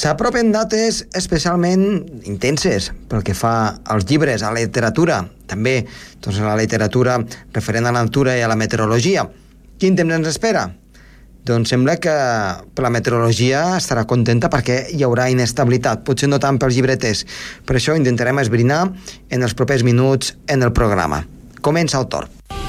S'apropen dates especialment intenses pel que fa als llibres, a la literatura, també doncs, a la literatura referent a la natura i a la meteorologia. Quin temps ens espera? Doncs sembla que per la meteorologia estarà contenta perquè hi haurà inestabilitat, potser no tant pels llibreters. Per això intentarem esbrinar en els propers minuts en el programa. Comença el torn.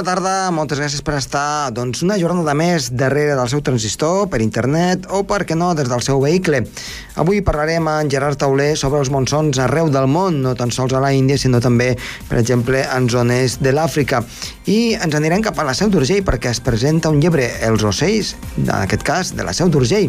Bona tarda, moltes gràcies per estar doncs, una jornada més darrere del seu transistor, per internet o, per què no, des del seu vehicle. Avui parlarem amb Gerard Tauler sobre els monsons arreu del món, no tan sols a la Índia, sinó també, per exemple, en zones de l'Àfrica. I ens anirem cap a la Seu d'Urgell perquè es presenta un llibre, Els ocells, en aquest cas, de la Seu d'Urgell,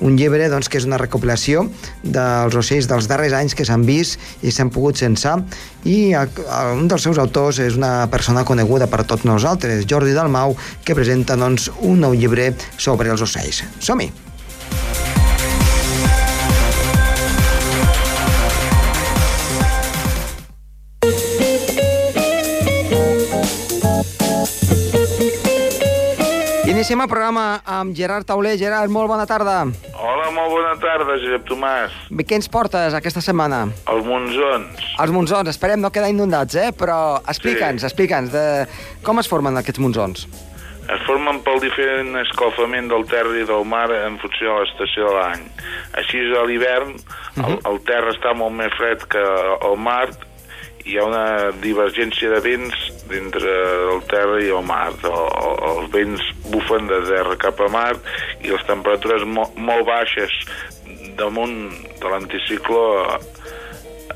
un llibre doncs, que és una recopilació dels ocells dels darrers anys que s'han vist i s'han pogut censar i a, a, un dels seus autors és una persona coneguda per tots nosaltres, Jordi Dalmau, que presenta doncs, un nou llibre sobre els ocells. Som-hi! Iniciem el programa amb Gerard Tauler. Gerard, molt bona tarda. Hola, molt bona tarda, Josep Tomàs. Bé, Què ens portes aquesta setmana? Els Monzons. Els monzons, esperem no quedar inundats, eh? Però explica'ns, Sí. explica'ns, de... com es formen aquests monzons? Es formen pel diferent escalfament del terra i del mar en funció de l'estació de l'any. Així a l'hivern el, el terra està molt més fred que el mar hi ha una divergència de vents entre el terra i el mar. El, el, els vents bufen de terra cap a mar i les temperatures mo, molt baixes damunt de l'anticicló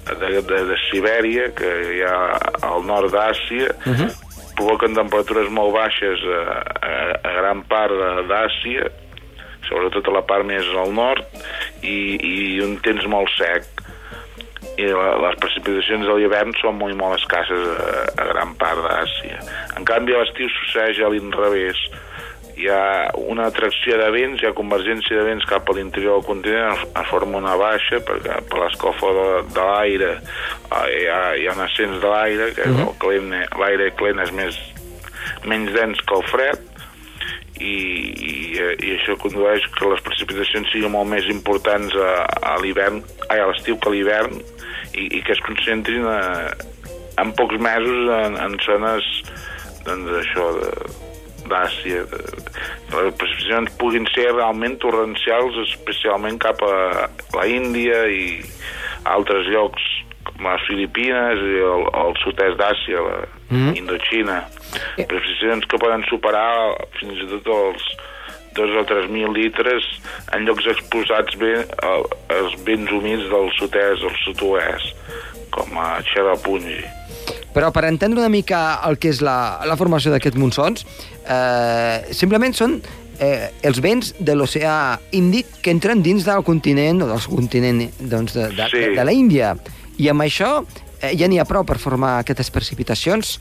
de, de, de Sibèria, que hi ha al nord d'Àsia, uh -huh. provoquen temperatures molt baixes a, a, a gran part d'Àsia, sobretot a la part més al nord, i, i un temps molt sec. I la, les precipitacions de l'hivern són molt i molt escasses a, a gran part d'Àsia. En canvi, a l'estiu succeeix a l'inrevés. Hi ha una atracció de vents, hi ha convergència de vents cap a l'interior del continent, es, es forma una baixa, perquè per l'escofa de, de l'aire eh, hi, ha, hi ha un ascens de l'aire, que uh -huh. el clima- l'aire clent és més, menys dens que el fred, i, i, eh, i això condueix que les precipitacions siguin molt més importants a, a l'hivern, a l'estiu que a l'hivern, i, i que es concentrin a, en pocs mesos en, en zones doncs, això d'Àsia. les precipitacions puguin ser realment torrencials, especialment cap a la Índia i altres llocs com les Filipines i el, el sud-est d'Àsia, la Mhm. Indoxina. Eh. Precipitacions que poden superar fins i tot els dos o tres mil litres en llocs exposats bé al- als vents humits del sud-est o sud-oest, com a Cherrapunji. Però per entendre una mica el que és la, la formació d'aquests monsons, eh, simplement són eh, els vents de l'oceà Índic que entren dins del continent, o del continent doncs, de, de, Sí. de, de la Índia. I amb això eh, ja n'hi ha prou per formar aquestes precipitacions?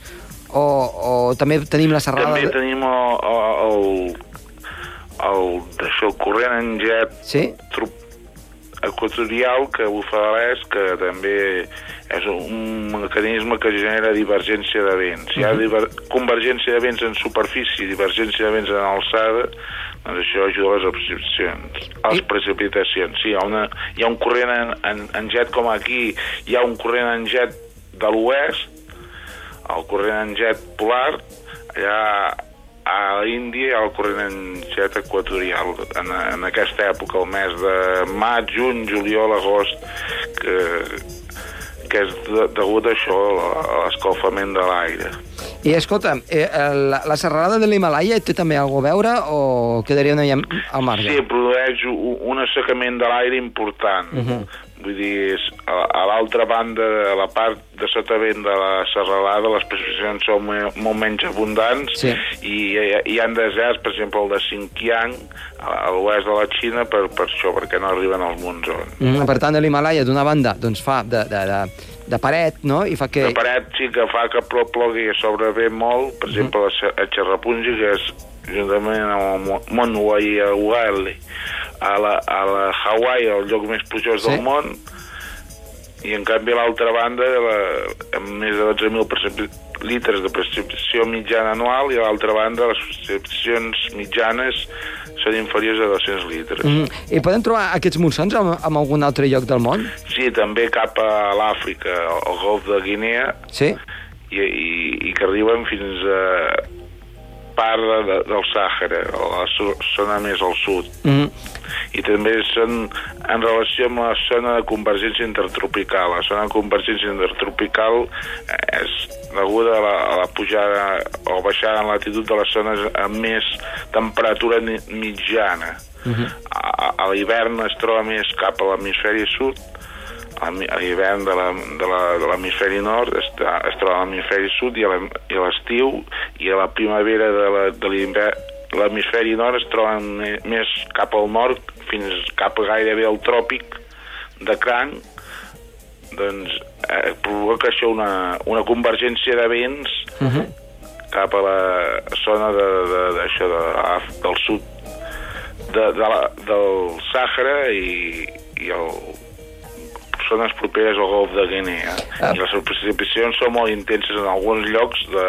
O, o també tenim la serrada... També tenim el, el, el, d'això, el corrent en jet Sí? equatorial que bufa de l'est, que també és un mecanisme que genera divergència de vents. Hi ha diver convergència de vents en superfície, divergència de vents en alçada, doncs això ajuda a les precipitacions. A les I- precipitacions, sí, hi ha, una, hi ha un corrent en, en, en jet com aquí, hi ha un corrent en jet de l'oest, el corrent en jet polar, allà a l'Índia el corrent equatorial en, en aquesta època, el mes de maig, juny, juliol, agost, que, que és de, degut a això, a l'escalfament de l'aire. I escolta, eh, la, la serralada de l'Himalaya té també alguna a veure o quedaria una mica al marge? Sí, produeix un assecament de l'aire important. Mhm. vull dir, a, a l'altra banda, a la part de sotavent de la serralada, les precipitacions són molt menys abundants Sí. i hi, hi ha deserts, per exemple, el de Xinjiang, a, a l'oest de la Xina, per, per això, perquè no arriben als monsons. Mm, per tant, l'Himalaya, d'una banda, doncs fa de, de, de, de paret, no?, i fa que... De paret sí que fa que plo- plogui a sobre bé molt, per exemple, a Xe- a Xerrapungi, que és juntament amb Monua i a Ugali, a la, a la Hawaii, el lloc més plujós Sí. del món, i en canvi a l'altra banda, la, amb més de 12.000 precip- litres de precipitació mitjana anual, i a l'altra banda les precipitacions mitjanes són inferiors a 200 litres. Mm, I podem trobar aquests monsons en, en algun altre lloc del món? Sí, també cap a l'Àfrica, al golf de Guinea, Sí? i, i, i que arriben fins a part de, del Sàhara, a la zo- zona més al sud. Mm, I també són en relació amb la zona de convergència intertropical. La zona de convergència intertropical eh, és deguda a la, a la pujada o baixada en latitud de les zones amb més temperatura mitjana. A, a l'hivern es troba més cap a l'hemisferi sud, a l'hivern de de de l'hemisferi nord està, es troba a l'hemisferi sud i a l'estiu i a la primavera de de l'hemisferi nord es troba més cap al nord fins cap gairebé al tròpic de cranc doncs eh, provoca això una, una convergència de vents uh -huh. cap a la zona de, de, de, Af- del sud de, de la, del Sàhara i, i el, zones properes al golf de Guinea. Ah. I les precipitacions són molt intenses en alguns llocs de,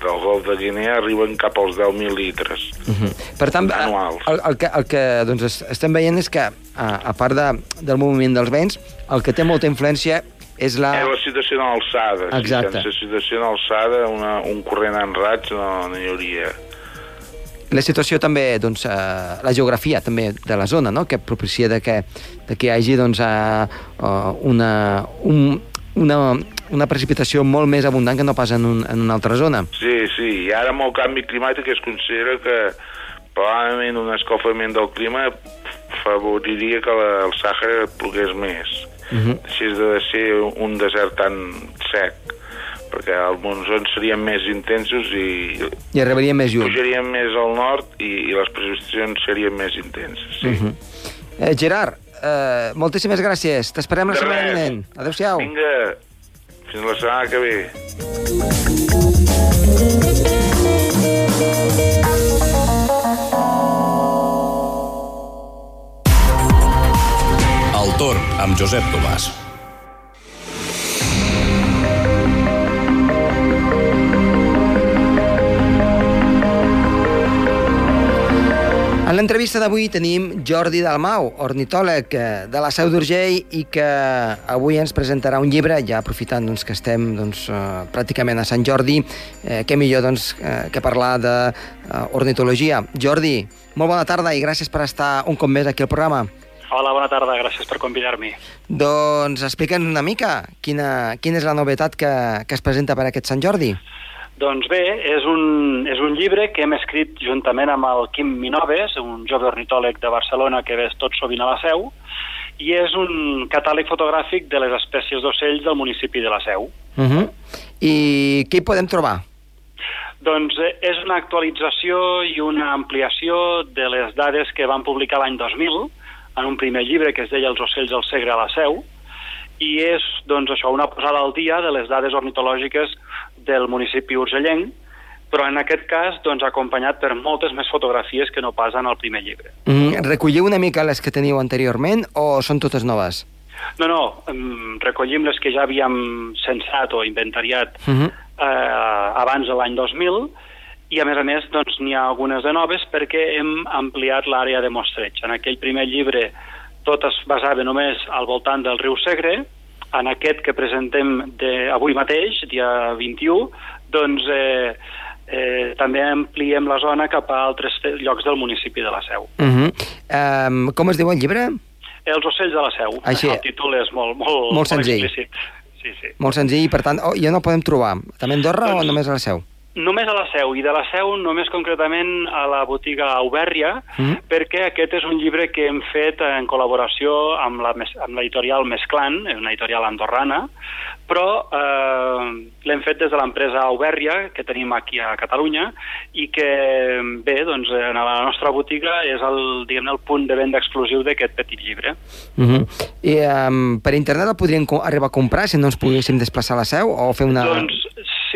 del golf de Guinea, arriben cap als 10.000 litres. Uh -huh. Per tant, Anuals. el, el, que, el que doncs, es- estem veient és que, a, a part de, del moviment dels vents, el que té molta influència és la... És la situació en alçada. Exacte. Si sense situació en alçada, una, un corrent en raig no, no hi hauria. La situació també, doncs, eh, la geografia també de la zona, no?, que propicia de que, de que hi hagi doncs, eh, eh, una, un, una, una precipitació molt més abundant que no pas en, un, en una altra zona. Sí, sí, i ara amb el canvi climàtic es considera que probablement un escalfament del clima favoriria que la, el Sàhara plogués més. Uh -huh. Així és de ser un desert tan sec, perquè els monsons serien més intensos i I arribaria més lluny. pujarien més al nord i, i les precipitacions serien més intenses. Sí. Uh -huh. eh, Gerard, eh, moltíssimes gràcies. T'esperem la De setmana vinent. Adéu-siau. Vinga, fins la setmana que ve. El torn amb Josep Tomàs. L'entrevista d'avui tenim Jordi Dalmau, ornitòleg eh, de la Seu d'Urgell i que avui ens presentarà un llibre, ja aprofitant doncs, que estem doncs, eh, pràcticament a Sant Jordi, eh, què millor doncs, eh, que parlar d'ornitologia. Jordi, molt bona tarda i gràcies per estar un cop més aquí al programa. Hola, bona tarda, gràcies per convidar-me. Doncs explica'ns una mica quina, quina és la novetat que, que es presenta per aquest Sant Jordi. Doncs bé, és un, és un llibre que hem escrit juntament amb el Quim Minoves, un jove ornitòleg de Barcelona que ve tot sovint a la Seu, i és un catàleg fotogràfic de les espècies d'ocells del municipi de la Seu. Uh -huh. I què hi podem trobar? Doncs eh, és una actualització i una ampliació de les dades que van publicar l'any 2000 en un primer llibre que es deia Els ocells al segre a la Seu, i és doncs, això una posada al dia de les dades ornitològiques del municipi urgellenc, però en aquest cas doncs, acompanyat per moltes més fotografies que no pas en el primer llibre. Mm, recolliu una mica les que teniu anteriorment o són totes noves? No, no, em, recollim les que ja havíem censat o inventariat Uh -huh. eh, abans de l'any 2000 i a més a més doncs n'hi ha algunes de noves perquè hem ampliat l'àrea de mostreig. En aquell primer llibre tot es basava només al voltant del riu Segre, en aquest que presentem de, avui mateix, dia 21, doncs eh, eh, també ampliem la zona cap a altres llocs del municipi de la Seu. Uh -huh. um, com es diu el llibre? Els ocells de la Seu. Així. El títol és molt, molt, Molt senzill. explícit. Sí, sí. Molt senzill, i per tant, oh, ja no el podem trobar. També a Andorra o Doncs- només a la Seu? Només a la Seu, i de la Seu només concretament a la botiga Aubèrria, mm. perquè aquest és un llibre que hem fet en col·laboració amb l'editorial Mesclan, una editorial andorrana, però eh, l'hem fet des de l'empresa Aubèrria, que tenim aquí a Catalunya, i que, bé, doncs, en la nostra botiga és el, diguem el punt de venda exclusiu d'aquest petit llibre. Mm -hmm. I um, per internet el podríem arribar a comprar si no ens poguéssim desplaçar a la Seu o fer una... Doncs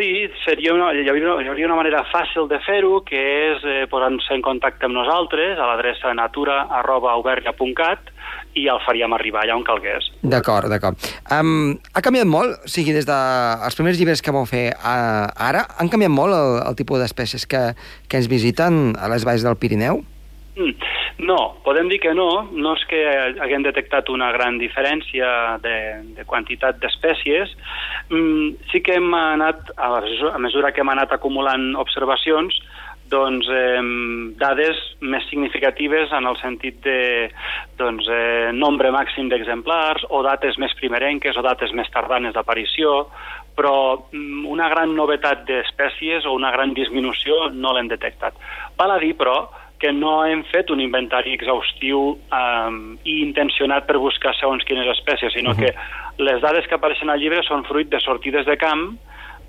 Sí, seria una, hi, hauria, hi hauria una manera fàcil de fer-ho, que és eh, posant-se en contacte amb nosaltres a l'adreça natura.auberga.cat i el faríem arribar allà on calgués. D'acord, d'acord. Um, ha canviat molt? O sigui, des dels de primers llibres que vau fer a, ara, han canviat molt el, el tipus d'espècies que, que ens visiten a les valls del Pirineu? Mm. No, podem dir que no. No és que haguem detectat una gran diferència de, de quantitat d'espècies. Mm, sí que hem anat, a mesura que hem anat acumulant observacions, doncs, eh, dades més significatives en el sentit de doncs, eh, nombre màxim d'exemplars o dates més primerenques o dates més tardanes d'aparició, però mm, una gran novetat d'espècies o una gran disminució no l'hem detectat. Val a dir, però, que no hem fet un inventari exhaustiu um, i intencionat per buscar segons quines espècies, sinó uh -huh. que les dades que apareixen al llibre són fruit de sortides de camp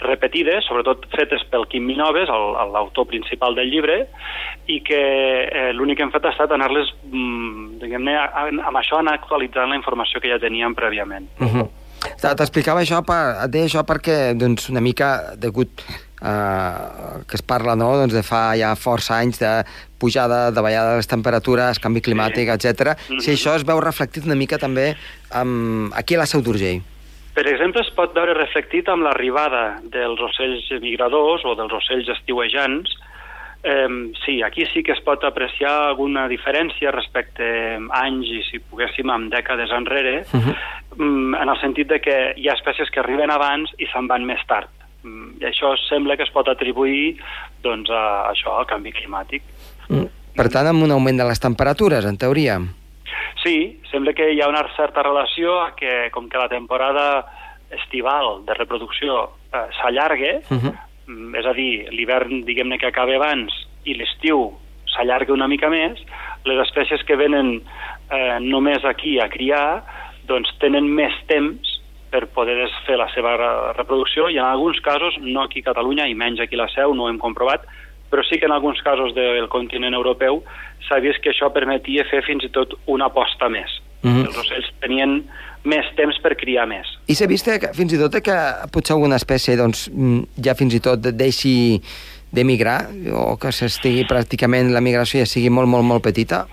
repetides, sobretot fetes pel Quim Minoves, l'autor principal del llibre, i que eh, l'únic que hem fet ha estat anar-les, mm, diguem-ne, amb això anar actualitzant la informació que ja teníem prèviament. Uh -huh. T'explicava això, per, això perquè doncs, una mica degut eh, que es parla no? doncs de fa ja força anys de pujada, de ballada de les temperatures, canvi climàtic, etc. Mm -hmm. Si això es veu reflectit una mica també um, aquí a la Seu d'Urgell. Per exemple, es pot veure reflectit amb l'arribada dels ocells migradors o dels ocells estiuejants. Eh, sí, aquí sí que es pot apreciar alguna diferència respecte a anys i si poguéssim amb dècades enrere, uh -huh. en el sentit de que hi ha espècies que arriben abans i se'n van més tard. Mm, I això sembla que es pot atribuir doncs, a això, al canvi climàtic. Mm. Per tant, amb un augment de les temperatures, en teoria. Sí, sembla que hi ha una certa relació a que, com que la temporada estival de reproducció eh, s'allarga, uh mhm. -huh. Mm, és a dir, l'hivern, diguem-ne, que acaba abans i l'estiu s'allarga una mica més, les espècies que venen eh, només aquí a criar doncs tenen més temps per poder fer la seva reproducció i en alguns casos, no aquí a Catalunya i menys aquí a la Seu, no ho hem comprovat, però sí que en alguns casos del continent europeu s'ha vist que això permetia fer fins i tot una aposta més. Mm -hmm. Els ocells tenien més temps per criar més. I s'ha vist que fins i tot que potser alguna espècie doncs, ja fins i tot deixi d'emigrar o que s'estigui pràcticament la migració ja sigui molt, molt, molt petita?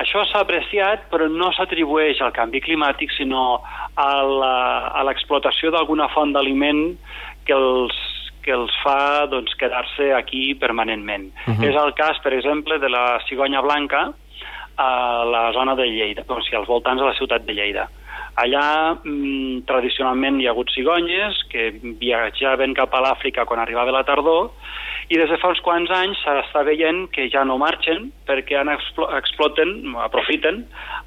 Això s'ha apreciat, però no s'atribueix al canvi climàtic, sinó a l'explotació d'alguna font d'aliment que els que els fa doncs, quedar-se aquí permanentment. Uh -huh. És el cas, per exemple, de la cigonya blanca a la zona de Lleida, o sigui, als voltants de la ciutat de Lleida. Allà, mm, tradicionalment, hi ha hagut cigonyes que viatjaven cap a l'Àfrica quan arribava la tardor i des de fa uns quants anys s'està veient que ja no marxen perquè han explo exploten, aprofiten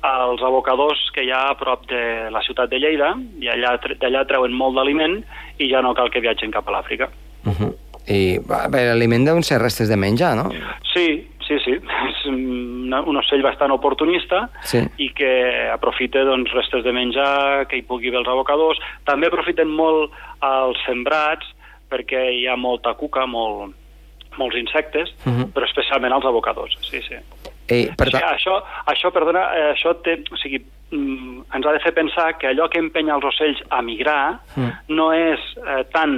els abocadors que hi ha a prop de la ciutat de Lleida i allà d'allà treuen molt d'aliment i ja no cal que viatgen cap a l'Àfrica. Uh -huh. I l'aliment deuen ser restes de menjar, no? Sí, sí, sí. És un ocell bastant oportunista sí. i que aprofita doncs, restes de menjar, que hi pugui haver els abocadors. També aprofiten molt els sembrats perquè hi ha molta cuca, molt, molts insectes, uh mhm. -huh. però especialment els abocadors, sí, sí. Ei, per sigui, això, això, perdona, eh, això té, o sigui, mm, ens ha de fer pensar que allò que empenya els ocells a migrar mm. no és eh, tant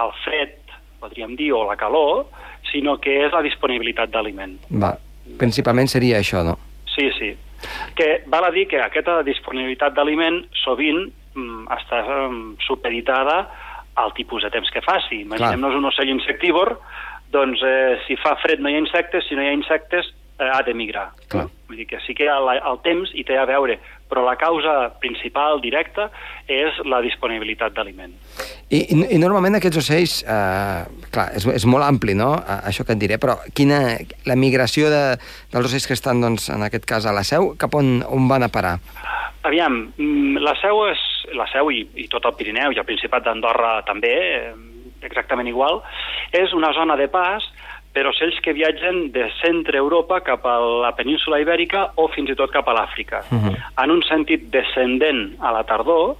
el fred, podríem dir, o la calor, sinó que és la disponibilitat d'aliment. Va, principalment seria això, no? Sí, sí. Que val a dir que aquesta disponibilitat d'aliment sovint mm, està supeditada al tipus de temps que faci. Imaginem-nos un ocell insectívor doncs eh, si fa fred no hi ha insectes, si no hi ha insectes eh, ha de migrar. Clar. Vull dir que sí que el, el temps hi té a veure, però la causa principal, directa, és la disponibilitat d'aliment. I, i, I normalment aquests ocells, eh, clar, és, és molt ampli, no?, això que et diré, però quina, la migració de, dels ocells que estan, doncs, en aquest cas, a la Seu, cap on, on van a parar? Aviam, mm, la Seu és la Seu i, i tot el Pirineu i el Principat d'Andorra també, eh, exactament igual, és una zona de pas per ocells que viatgen de centre Europa cap a la península ibèrica o fins i tot cap a l'Àfrica, uh -huh. en un sentit descendent a la tardor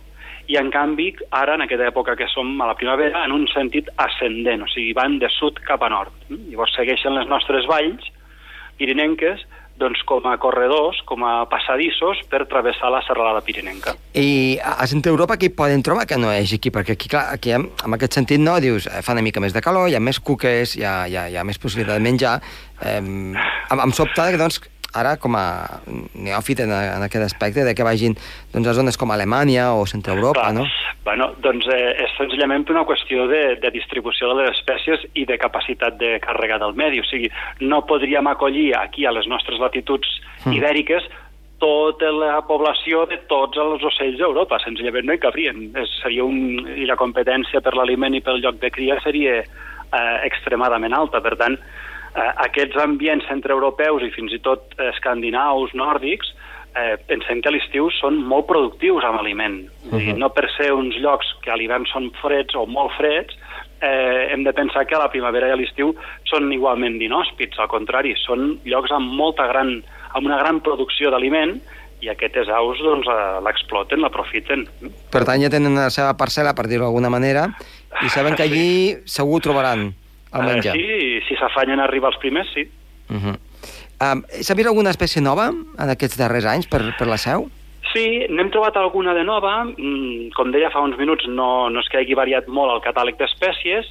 i en canvi ara, en aquesta època que som a la primavera, en un sentit ascendent, o sigui, van de sud cap a nord. Llavors segueixen les nostres valls pirinenques doncs, com a corredors, com a passadissos per travessar la serralada pirinenca. I a centre Europa què poden trobar que no és aquí? Perquè aquí, clar, aquí en aquest sentit no, dius, eh, fa una mica més de calor, hi ha més cuques, hi ha, hi ha, hi ha més possibilitat de menjar. Eh, em, em sobta doncs, ara com a neòfit en, en aquest aspecte de que vagin doncs, a zones com Alemanya o Centre Europa, Clar. no? Bueno, doncs eh, és senzillament una qüestió de, de distribució de les espècies i de capacitat de càrrega del medi. O sigui, no podríem acollir aquí a les nostres latituds mm. ibèriques tota la població de tots els ocells d'Europa, senzillament no hi cabrien. És, seria un, I la competència per l'aliment i pel lloc de cria seria eh, extremadament alta. Per tant, eh, aquests ambients centreeuropeus i fins i tot escandinaus, nòrdics, eh, pensem que a l'estiu són molt productius amb aliment. Uh -huh. no per ser uns llocs que a l'hivern són freds o molt freds, eh, hem de pensar que a la primavera i a l'estiu són igualment inhòspits, al contrari, són llocs amb molta gran, amb una gran producció d'aliment i aquestes aus doncs, eh, l'exploten, l'aprofiten. Per tant, ja tenen la seva parcel·la, per dir-ho d'alguna manera, i saben que allí segur trobaran el menjar. Uh, sí, si s'afanyen a arribar els primers, sí. Uh -huh. um, S'ha vist alguna espècie nova en aquests darrers anys per, per la seu? Sí, n'hem trobat alguna de nova. Mm, com deia fa uns minuts, no, no és que hagi variat molt el catàleg d'espècies,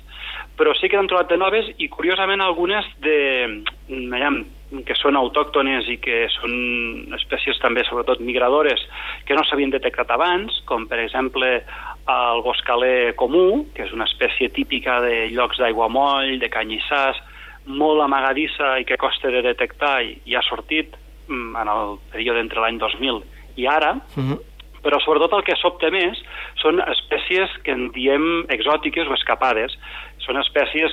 però sí que n'hem trobat de noves i, curiosament, algunes de, aviam, que són autòctones i que són espècies també, sobretot migradores, que no s'havien detectat abans, com per exemple el boscaler comú, que és una espècie típica de llocs d'aigua moll, de canyissars, molt amagadissa i que costa de detectar i, i ha sortit mm, en el període entre l'any 2000 i ara, uh mhm. -huh. però sobretot el que sobta més són espècies que en diem exòtiques o escapades. Són espècies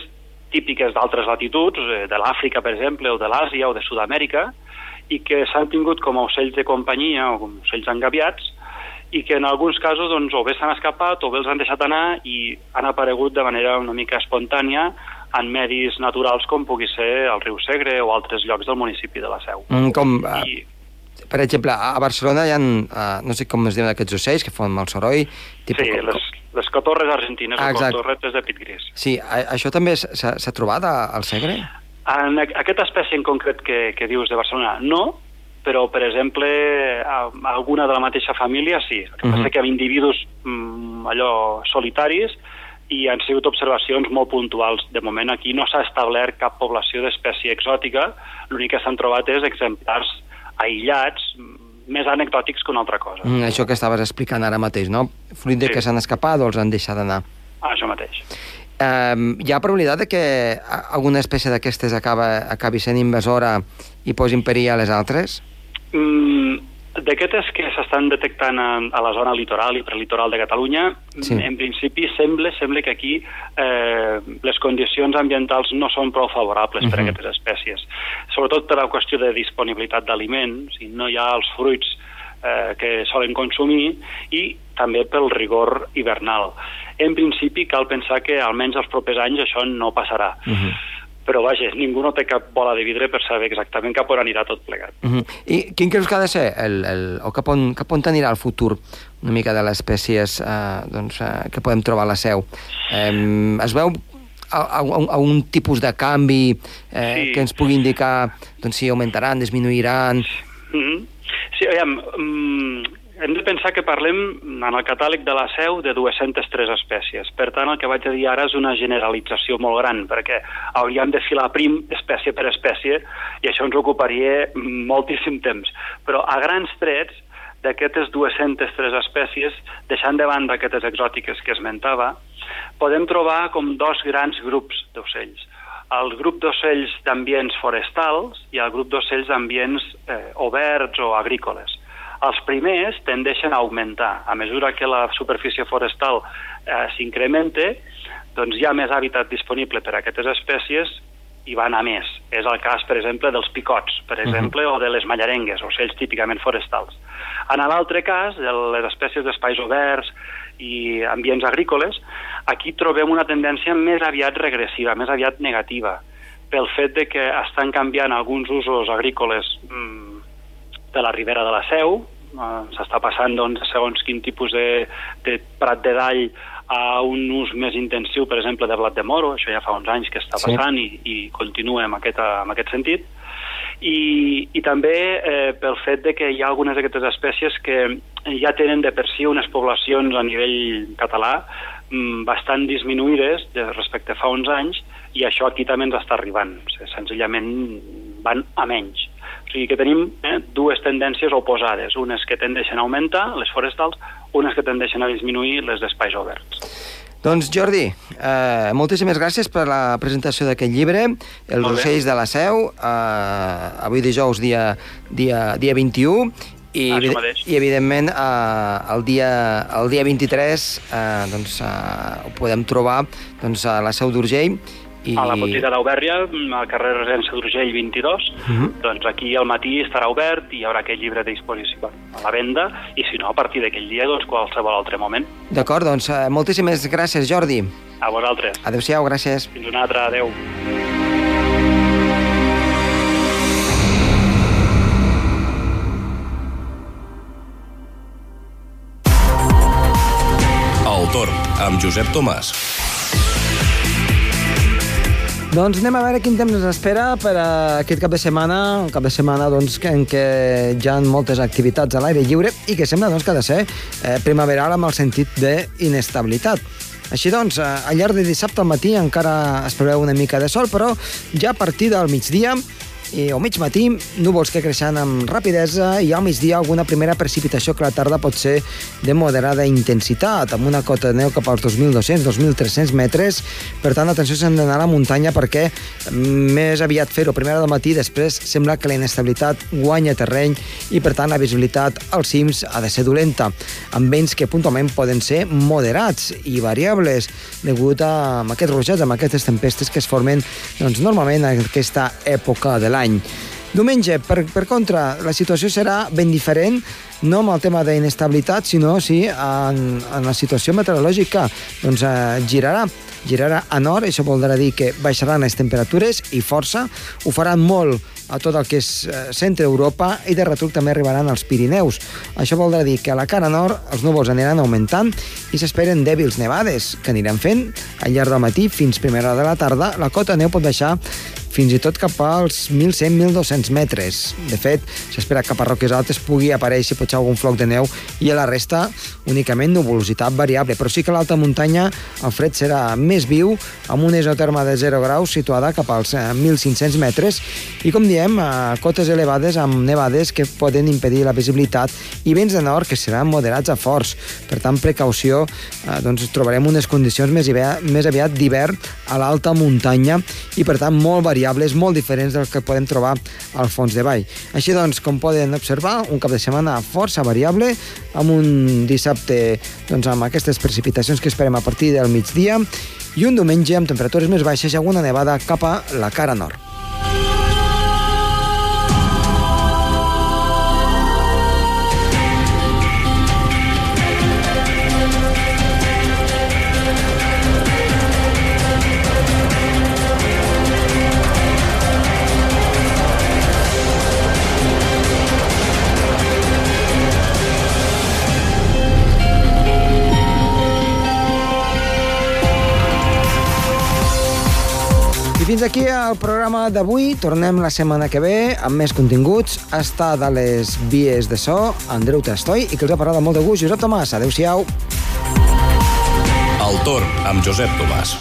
típiques d'altres latituds, eh, de l'Àfrica, per exemple, o de l'Àsia o de Sud-amèrica, i que s'han tingut com a ocells de companyia o com ocells engaviats, i que en alguns casos doncs, o bé s'han escapat o bé els han deixat anar i han aparegut de manera una mica espontània en medis naturals com pugui ser el riu Segre o altres llocs del municipi de la Seu. Mm, com, I, uh, per exemple, a Barcelona hi ha, uh, no sé com es diuen aquests ocells, que fan mal soroll... Tipus, sí, com, les, les cotorres argentines, ah, o cotorretes de pit gris. Sí, a, això també s'ha trobat al Segre? En aquesta espècie en concret que, que dius de Barcelona, no, però, per exemple, alguna de la mateixa família sí. El que uh -huh. passa que amb individus mm, allò solitaris i han sigut observacions molt puntuals. De moment aquí no s'ha establert cap població d'espècie exòtica, l'únic que s'han trobat és exemplars aïllats, més anecdòtics que una altra cosa. Mm, això que estaves explicant ara mateix, no? Fruit de sí. que s'han escapat o els han deixat d'anar. Ah, això mateix. Um, hi ha probabilitat de que alguna espècie d'aquestes acabi sent invasora i posi en perill a les altres? Mm, D'aquestes que s'estan detectant a, a la zona litoral i prelitoral de Catalunya, sí. en principi sembla, sembla que aquí eh, les condicions ambientals no són prou favorables uh -huh. per a mhm. aquestes espècies. Sobretot per la qüestió de disponibilitat d'aliments, si no hi ha els fruits eh, que solen consumir i també pel rigor hivernal. En principi cal pensar que almenys els propers anys això no passarà. Uh -huh però vaja, ningú no té cap bola de vidre per saber exactament cap on anirà tot plegat. Uh -huh. I quin creus que ha de ser, el, el, o cap on, cap on anirà el futur una mica de les espècies eh, doncs, eh, que podem trobar a la seu? Eh, es veu a, a, a un tipus de canvi eh, sí. que ens pugui indicar doncs, si augmentaran, disminuiran... Uh -huh. Sí, aviam, um, hem de pensar que parlem en el catàleg de la seu de 203 espècies. Per tant, el que vaig a dir ara és una generalització molt gran, perquè hauríem de filar prim espècie per espècie i això ens ocuparia moltíssim temps. Però a grans trets, d'aquestes 203 espècies, deixant de banda aquestes exòtiques que esmentava, podem trobar com dos grans grups d'ocells. El grup d'ocells d'ambients forestals i el grup d'ocells d'ambients eh, oberts o agrícoles. Els primers tendeixen a augmentar. A mesura que la superfície forestal eh, s'incrementa, doncs hi ha més hàbitat disponible per a aquestes espècies i van a més. És el cas, per exemple, dels picots, per exemple, uh -huh. o de les mallarengues, ocells típicament forestals. En l'altre cas, de les espècies d'espais oberts i ambients agrícoles, Aquí trobem una tendència més aviat regressiva, més aviat negativa, pel fet de que estan canviant alguns usos agrícoles mm, de la ribera de la Seu, eh, s'està passant doncs, segons quin tipus de, de prat de dall a un ús més intensiu, per exemple, de blat de moro, això ja fa uns anys que està passant sí. i, i continua en aquest, en aquest sentit, i, i també eh, pel fet de que hi ha algunes d'aquestes espècies que ja tenen de per si unes poblacions a nivell català mm, bastant disminuïdes de, respecte a fa uns anys i això aquí també ens està arribant. O sigui, senzillament van a menys. O sigui que tenim eh, dues tendències oposades, unes que tendeixen a augmentar, les forestals, unes que tendeixen a disminuir les d'espais oberts. Doncs Jordi, eh, moltíssimes gràcies per la presentació d'aquest llibre, Els ocells de la Seu, eh, avui dijous, dia, dia, dia 21, i, i evidentment eh, el, dia, el dia 23 eh, doncs, eh, ho podem trobar doncs, a la Seu d'Urgell i... A la botiga d'Aubèrria, al carrer Residència d'Urgell 22, uh -huh. doncs aquí al matí estarà obert i hi haurà aquest llibre a disposició a la venda, i si no, a partir d'aquell dia, doncs qualsevol altre moment. D'acord, doncs eh, moltíssimes gràcies, Jordi. A vosaltres. Adéu-siau, gràcies. Fins una altra, adéu. El torn, amb Josep Tomàs. Doncs anem a veure quin temps ens espera per a aquest cap de setmana, un cap de setmana doncs, en què hi ha moltes activitats a l'aire lliure i que sembla doncs, que ha de ser eh, primaveral amb el sentit d'inestabilitat. Així doncs, eh, al llarg de dissabte al matí encara es preveu una mica de sol, però ja a partir del migdia i al mig matí, núvols que creixen amb rapidesa i al migdia alguna primera precipitació que la tarda pot ser de moderada intensitat, amb una cota de neu cap als 2.200-2.300 metres. Per tant, atenció, s'han d'anar a la muntanya perquè més aviat fer-ho primera del matí, després sembla que la inestabilitat guanya terreny i, per tant, la visibilitat als cims ha de ser dolenta, amb vents que puntualment poden ser moderats i variables degut a aquests rojats, amb aquestes tempestes que es formen doncs, normalment en aquesta època de l'any. Diumenge, per, per contra, la situació serà ben diferent, no amb el tema d'inestabilitat, sinó sí en, en la situació meteorològica. Doncs eh, girarà, girarà a nord, això voldrà dir que baixaran les temperatures i força, ho faran molt a tot el que és eh, centre Europa i de retruc també arribaran als Pirineus. Això voldrà dir que a la cara nord els núvols aniran augmentant i s'esperen dèbils nevades que aniran fent al llarg del matí fins primera hora de la tarda. La cota neu pot baixar fins i tot cap als 1.100-1.200 metres. De fet, s'espera que a Parroques Altes pugui aparèixer potser algun floc de neu i a la resta únicament nuvolositat variable, però sí que a l'alta muntanya el fred serà més viu, amb una isoterma de 0 graus situada cap als 1.500 eh, metres i, com diem, a cotes elevades amb nevades que poden impedir la visibilitat i vents de nord que seran moderats a forts. Per tant, precaució, eh, doncs trobarem unes condicions més, més aviat d'hivern a l'alta muntanya i, per tant, molt variables variables molt diferents del que podem trobar al fons de vall. Així doncs, com poden observar, un cap de setmana força variable, amb un dissabte doncs, amb aquestes precipitacions que esperem a partir del migdia, i un diumenge amb temperatures més baixes i alguna nevada cap a la cara nord. Fins aquí el programa d'avui. Tornem la setmana que ve amb més continguts. Està de les vies de so, Andreu Trastoi, i que els ha parlat molt de gust, Josep Tomàs. Adéu-siau. El torn amb Josep Tomàs.